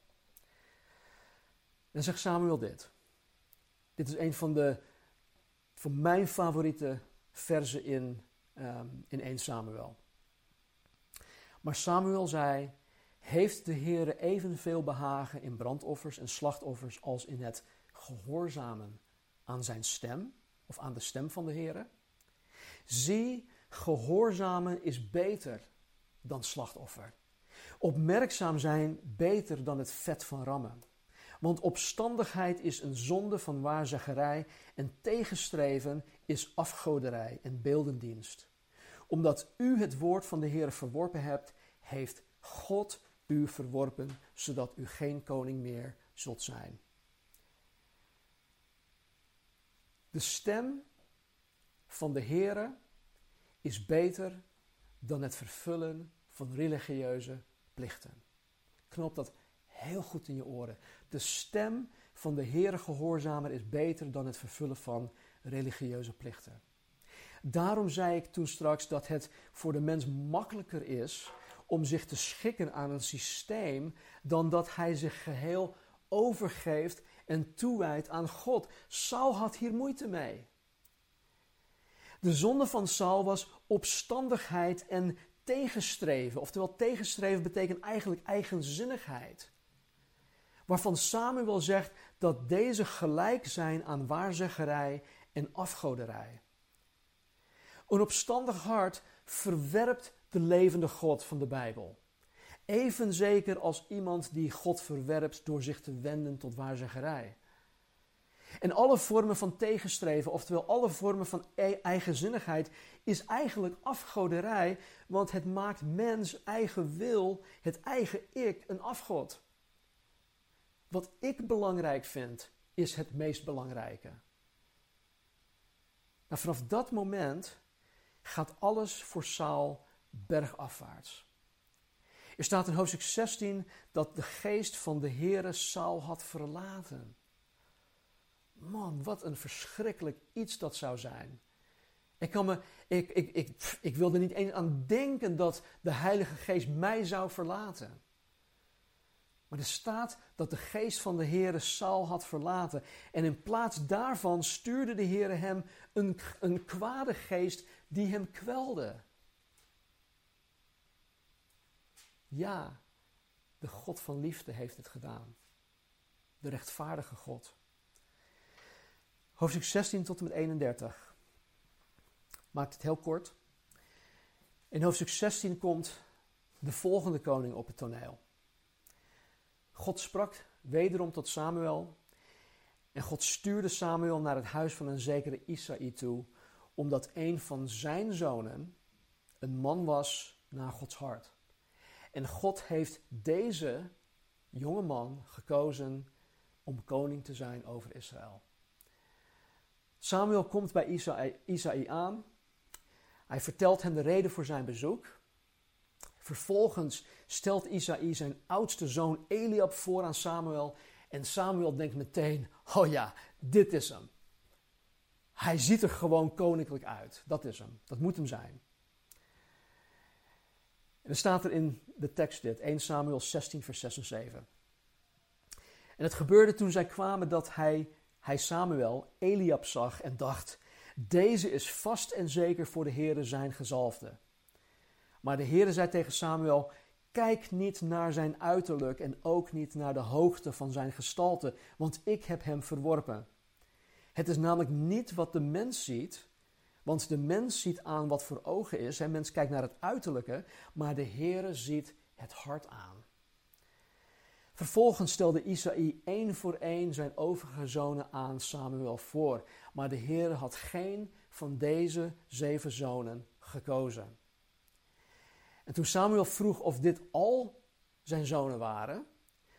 En zegt Samuel dit. Dit is een van de voor mijn favoriete verzen in, um, in 1 Samuel. Maar Samuel zei: Heeft de Heer evenveel behagen in brandoffers en slachtoffers als in het gehoorzamen aan zijn stem of aan de stem van de Heer? Zie, gehoorzamen is beter dan slachtoffer. Opmerkzaam zijn beter dan het vet van rammen. Want opstandigheid is een zonde van waarzeggerij en tegenstreven is afgoderij en beeldendienst. Omdat u het woord van de Heer verworpen hebt, heeft God u verworpen, zodat u geen koning meer zult zijn. De stem van de Heer is beter dan het vervullen van religieuze plichten. Knop dat heel goed in je oren. De stem van de Heere gehoorzamer is beter dan het vervullen van religieuze plichten. Daarom zei ik toen straks dat het voor de mens makkelijker is om zich te schikken aan een systeem dan dat hij zich geheel overgeeft en toewijdt aan God. Saul had hier moeite mee. De zonde van Saul was opstandigheid en tegenstreven. Oftewel, tegenstreven betekent eigenlijk eigenzinnigheid waarvan Samuel zegt dat deze gelijk zijn aan waarzeggerij en afgoderij. Een opstandig hart verwerpt de levende God van de Bijbel. Even zeker als iemand die God verwerpt door zich te wenden tot waarzeggerij. En alle vormen van tegenstreven, oftewel alle vormen van e- eigenzinnigheid, is eigenlijk afgoderij, want het maakt mens eigen wil, het eigen ik, een afgod. Wat ik belangrijk vind, is het meest belangrijke. Nou, vanaf dat moment gaat alles voor Saul bergafwaarts. Er staat in hoofdstuk 16 dat de geest van de Heere Saul had verlaten. Man, wat een verschrikkelijk iets dat zou zijn. Ik, kan me, ik, ik, ik, ik wil niet eens aan denken dat de Heilige Geest mij zou verlaten. Maar er staat dat de geest van de Heere Saul had verlaten. En in plaats daarvan stuurde de Heere hem een, een kwade geest die hem kwelde. Ja, de God van liefde heeft het gedaan. De rechtvaardige God. Hoofdstuk 16 tot en met 31. Maakt het heel kort. In hoofdstuk 16 komt de volgende koning op het toneel. God sprak wederom tot Samuel. En God stuurde Samuel naar het huis van een zekere Isaï toe, omdat een van zijn zonen een man was naar Gods hart. En God heeft deze jonge man gekozen om koning te zijn over Israël. Samuel komt bij Isaï, Isaï aan. Hij vertelt hem de reden voor zijn bezoek. Vervolgens stelt Isaïe zijn oudste zoon Eliab voor aan Samuel. En Samuel denkt meteen: Oh ja, dit is hem. Hij ziet er gewoon koninklijk uit. Dat is hem. Dat moet hem zijn. En dan staat er in de tekst dit: 1 Samuel 16, vers 6 en 7. En het gebeurde toen zij kwamen dat hij, hij Samuel Eliab zag en dacht: Deze is vast en zeker voor de Heere zijn gezalfde. Maar de Heere zei tegen Samuel: Kijk niet naar zijn uiterlijk en ook niet naar de hoogte van zijn gestalte, want ik heb hem verworpen. Het is namelijk niet wat de mens ziet, want de mens ziet aan wat voor ogen is. En mens kijkt naar het uiterlijke, maar de Heere ziet het hart aan. Vervolgens stelde Isaïe één voor één zijn overige zonen aan Samuel voor, maar de Heere had geen van deze zeven zonen gekozen. En toen Samuel vroeg of dit al zijn zonen waren,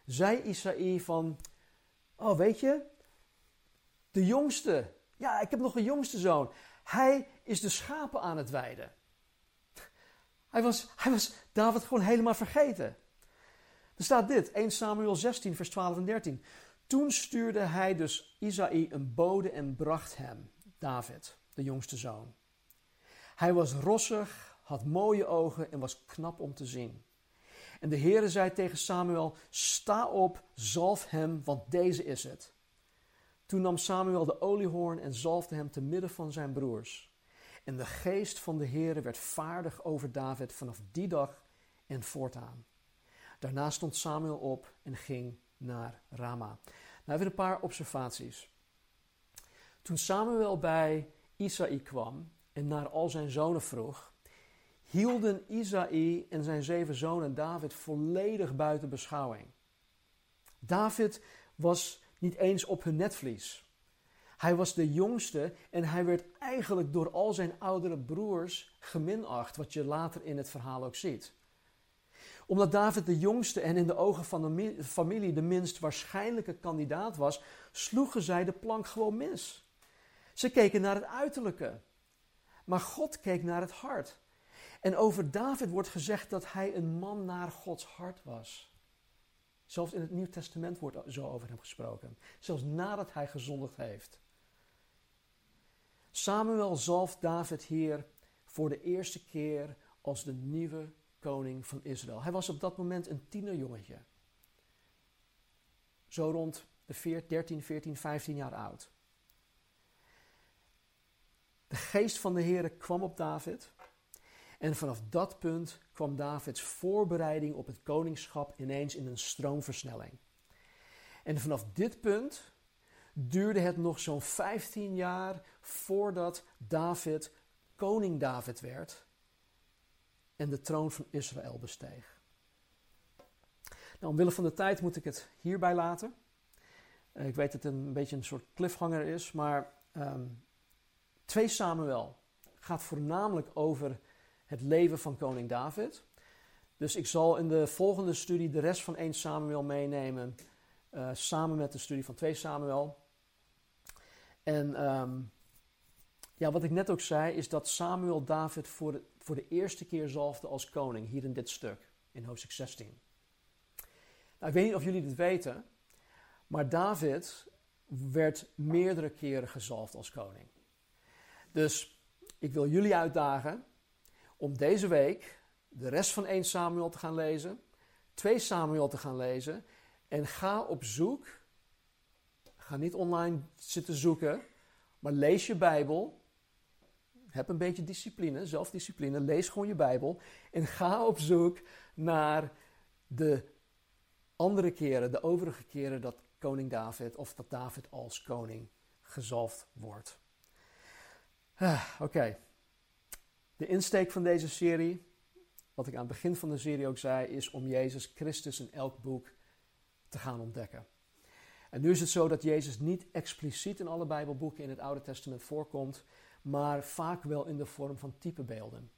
zei Isaïe van, oh weet je, de jongste, ja ik heb nog een jongste zoon, hij is de schapen aan het weiden. Hij was, hij was David gewoon helemaal vergeten. Er staat dit, 1 Samuel 16, vers 12 en 13. Toen stuurde hij dus Isaïe een bode en bracht hem, David, de jongste zoon. Hij was rossig, had mooie ogen en was knap om te zien. En de Heere zei tegen Samuel: Sta op, zalf hem, want deze is het. Toen nam Samuel de oliehoorn en zalfde hem te midden van zijn broers. En de geest van de Heere werd vaardig over David vanaf die dag en voortaan. Daarna stond Samuel op en ging naar Rama. Nou, even een paar observaties. Toen Samuel bij Isaï kwam en naar al zijn zonen vroeg, hielden Isaïe en zijn zeven zonen David volledig buiten beschouwing. David was niet eens op hun netvlies. Hij was de jongste en hij werd eigenlijk door al zijn oudere broers geminacht, wat je later in het verhaal ook ziet. Omdat David de jongste en in de ogen van de familie de minst waarschijnlijke kandidaat was, sloegen zij de plank gewoon mis. Ze keken naar het uiterlijke. Maar God keek naar het hart. En over David wordt gezegd dat hij een man naar Gods hart was. Zelfs in het Nieuw Testament wordt zo over hem gesproken. Zelfs nadat hij gezondigd heeft. Samuel zalft David hier voor de eerste keer als de nieuwe koning van Israël. Hij was op dat moment een tienerjongetje. Zo rond de 13, 14, 15 jaar oud. De geest van de Heer kwam op David. En vanaf dat punt kwam Davids voorbereiding op het koningschap ineens in een stroomversnelling. En vanaf dit punt duurde het nog zo'n 15 jaar voordat David koning David werd en de troon van Israël besteeg. Nou, omwille van de tijd moet ik het hierbij laten. Eh, ik weet dat het een beetje een soort cliffhanger is, maar um, 2 Samuel gaat voornamelijk over het leven van koning David. Dus ik zal in de volgende studie de rest van 1 Samuel meenemen, uh, samen met de studie van 2 Samuel. En um, ja, wat ik net ook zei, is dat Samuel David voor de, voor de eerste keer zalfde als koning, hier in dit stuk, in hoofdstuk 16. Nou, ik weet niet of jullie dit weten, maar David werd meerdere keren gezalfd als koning. Dus ik wil jullie uitdagen om deze week de rest van 1 Samuel te gaan lezen, 2 Samuel te gaan lezen en ga op zoek. Ga niet online zitten zoeken, maar lees je Bijbel. Heb een beetje discipline, zelfdiscipline. Lees gewoon je Bijbel en ga op zoek naar de andere keren, de overige keren dat koning David of dat David als koning gezalfd wordt. Ah, Oké. De insteek van deze serie, wat ik aan het begin van de serie ook zei, is om Jezus Christus in elk boek te gaan ontdekken. En nu is het zo dat Jezus niet expliciet in alle Bijbelboeken in het Oude Testament voorkomt, maar vaak wel in de vorm van typebeelden.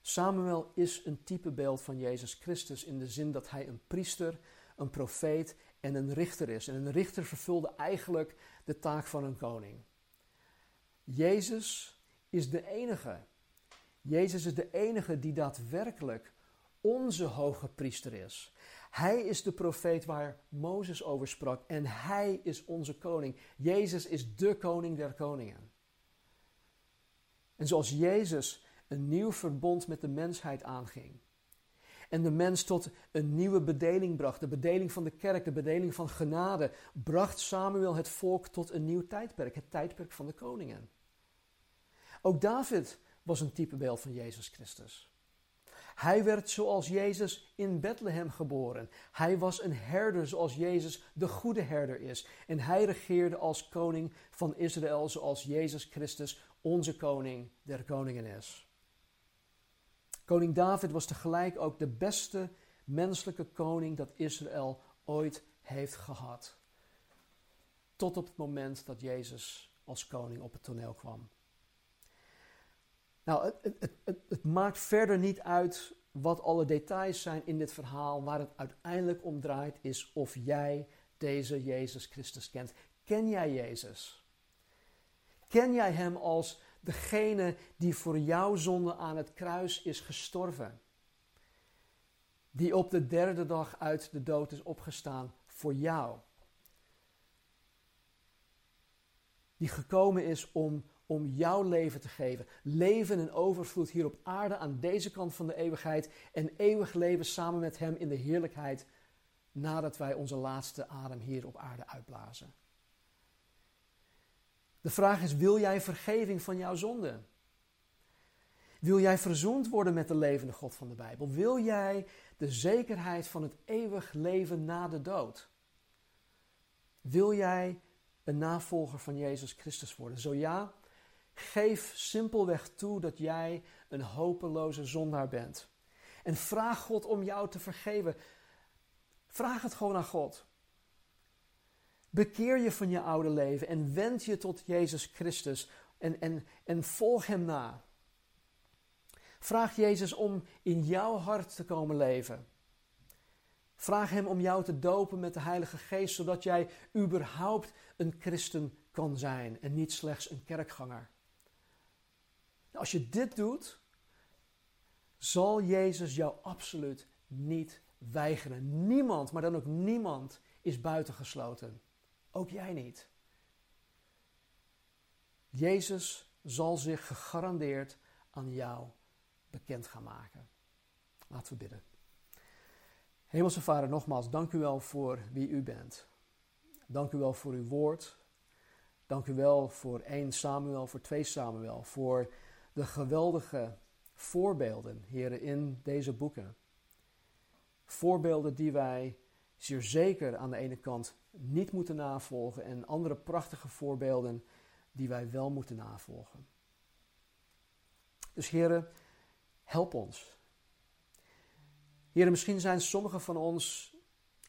Samuel is een typebeeld van Jezus Christus in de zin dat hij een priester, een profeet en een richter is. En een richter vervulde eigenlijk de taak van een koning. Jezus is de enige. Jezus is de enige die daadwerkelijk onze hoge priester is. Hij is de profeet waar Mozes over sprak en hij is onze koning. Jezus is de koning der koningen. En zoals Jezus een nieuw verbond met de mensheid aanging en de mens tot een nieuwe bedeling bracht, de bedeling van de kerk, de bedeling van genade, bracht Samuel het volk tot een nieuw tijdperk, het tijdperk van de koningen. Ook David was een typebeeld van Jezus Christus. Hij werd zoals Jezus in Bethlehem geboren. Hij was een herder zoals Jezus de goede herder is. En hij regeerde als koning van Israël zoals Jezus Christus onze koning der koningen is. Koning David was tegelijk ook de beste menselijke koning dat Israël ooit heeft gehad. Tot op het moment dat Jezus als koning op het toneel kwam. Nou, het, maakt verder niet uit wat alle details zijn in dit verhaal. Waar het uiteindelijk om draait is of jij deze Jezus Christus kent. Ken jij Jezus? Ken jij Hem als degene die voor jouw zonde aan het kruis is gestorven? Die op de derde dag uit de dood is opgestaan voor jou. Die gekomen is om om jouw leven te geven. Leven in overvloed hier op aarde aan deze kant van de eeuwigheid en eeuwig leven samen met Hem in de heerlijkheid nadat wij onze laatste adem hier op aarde uitblazen. De vraag is, wil jij vergeving van jouw zonde? Wil jij verzoend worden met de levende God van de Bijbel? Wil jij de zekerheid van het eeuwig leven na de dood? Wil jij een navolger van Jezus Christus worden? Zo ja, Geef simpelweg toe dat jij een hopeloze zondaar bent. En vraag God om jou te vergeven. Vraag het gewoon aan God. Bekeer je van je oude leven en wend je tot Jezus Christus en, en, en volg Hem na. Vraag Jezus om in jouw hart te komen leven. Vraag Hem om jou te dopen met de Heilige Geest, zodat jij überhaupt een christen kan zijn en niet slechts een kerkganger. Als je dit doet, zal Jezus jou absoluut niet weigeren. Niemand, maar dan ook niemand, is buitengesloten. Ook jij niet. Jezus zal zich gegarandeerd aan jou bekend gaan maken. Laten we bidden. Hemelse Vader, nogmaals, dank u wel voor wie u bent. Dank u wel voor uw woord. Dank u wel voor 1 Samuel, voor 2 Samuel, voor de geweldige voorbeelden, heren, in deze boeken. Voorbeelden die wij zeer zeker aan de ene kant niet moeten navolgen en andere prachtige voorbeelden die wij wel moeten navolgen. Dus heren, help ons. Heren, misschien zijn sommigen van ons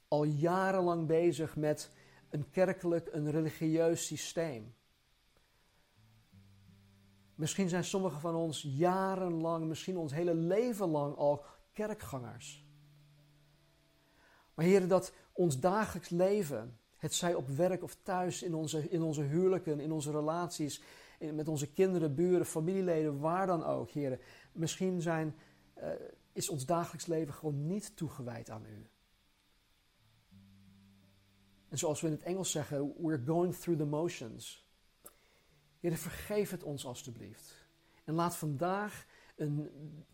al jarenlang bezig met een kerkelijk, een religieus systeem. Misschien zijn sommigen van ons jarenlang, misschien ons hele leven lang al kerkgangers. Maar heren, dat ons dagelijks leven, het zij op werk of thuis, in onze, in onze huwelijken, in onze relaties, met onze kinderen, buren, familieleden, waar dan ook, heren. Misschien zijn, uh, is ons dagelijks leven gewoon niet toegewijd aan u. En zoals we in het Engels zeggen, we're going through the motions. Heer, vergeef het ons alstublieft. En laat vandaag een,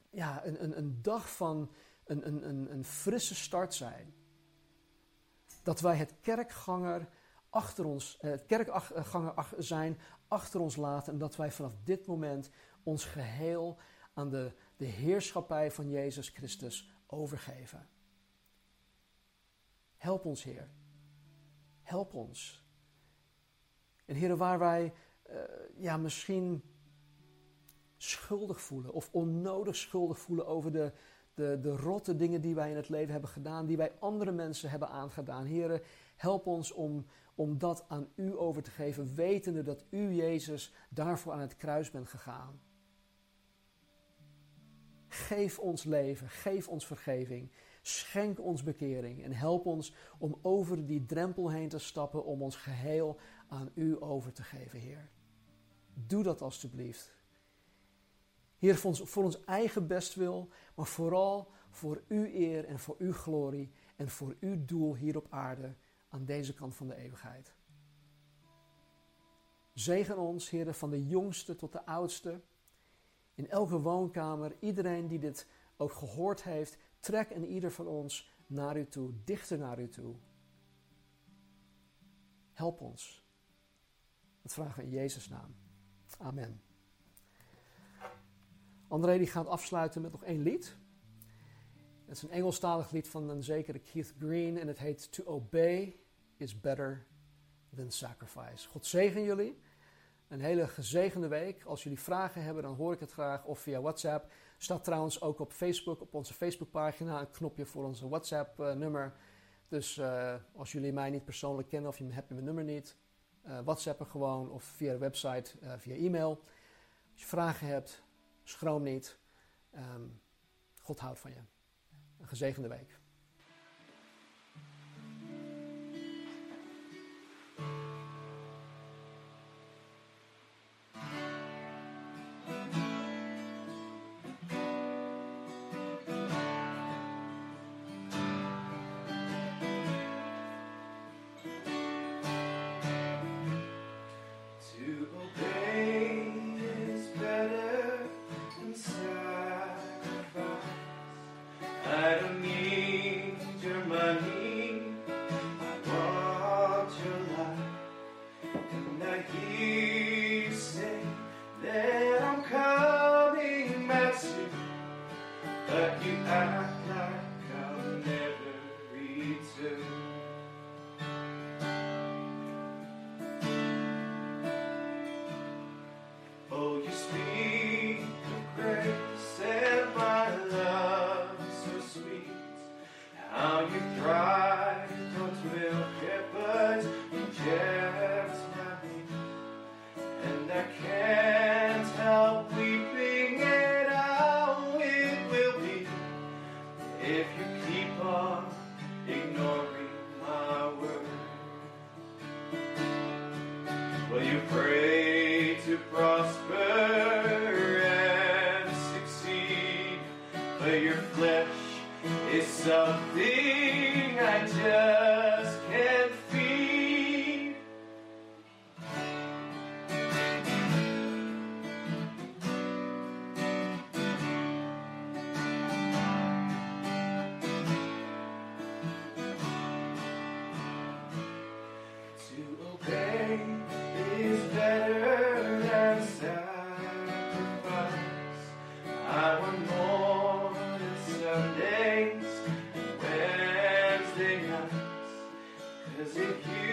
ja, een, een, een dag van een, een, een, een frisse start zijn. Dat wij het kerkganger achter ons, eh, het kerkganger zijn achter ons laten. En dat wij vanaf dit moment ons geheel aan de, de heerschappij van Jezus Christus overgeven. Help ons, Heer. Help ons. En Heer, waar wij uh, ja, misschien schuldig voelen of onnodig schuldig voelen over de, de, de rotte dingen die wij in het leven hebben gedaan, die wij andere mensen hebben aangedaan. Heren, help ons om, om dat aan u over te geven, wetende dat u, Jezus, daarvoor aan het kruis bent gegaan. Geef ons leven, geef ons vergeving, schenk ons bekering en help ons om over die drempel heen te stappen, om ons geheel aan u over te geven, Heer. Doe dat alstublieft. Heer, voor ons, voor ons eigen bestwil, maar vooral voor uw eer en voor uw glorie en voor uw doel hier op aarde aan deze kant van de eeuwigheid. Zegen ons, Heer, van de jongste tot de oudste. In elke woonkamer, iedereen die dit ook gehoord heeft, trek en ieder van ons naar u toe, dichter naar u toe. Help ons. Dat vragen we in Jezus' naam. Amen. André die gaat afsluiten met nog één lied. Het is een Engelstalig lied van een zekere Keith Green en het heet To Obey is Better Than Sacrifice. God zegen jullie. Een hele gezegende week. Als jullie vragen hebben, dan hoor ik het graag. Of via WhatsApp. Staat trouwens ook op Facebook, op onze Facebookpagina, een knopje voor onze WhatsApp-nummer. dus uh, als jullie mij niet persoonlijk kennen of je hebt mijn nummer niet, uh, WhatsAppen gewoon of via website, uh, via e-mail. Als je vragen hebt, schroom niet. Um, God houdt van je. Een gezegende week. Cause if you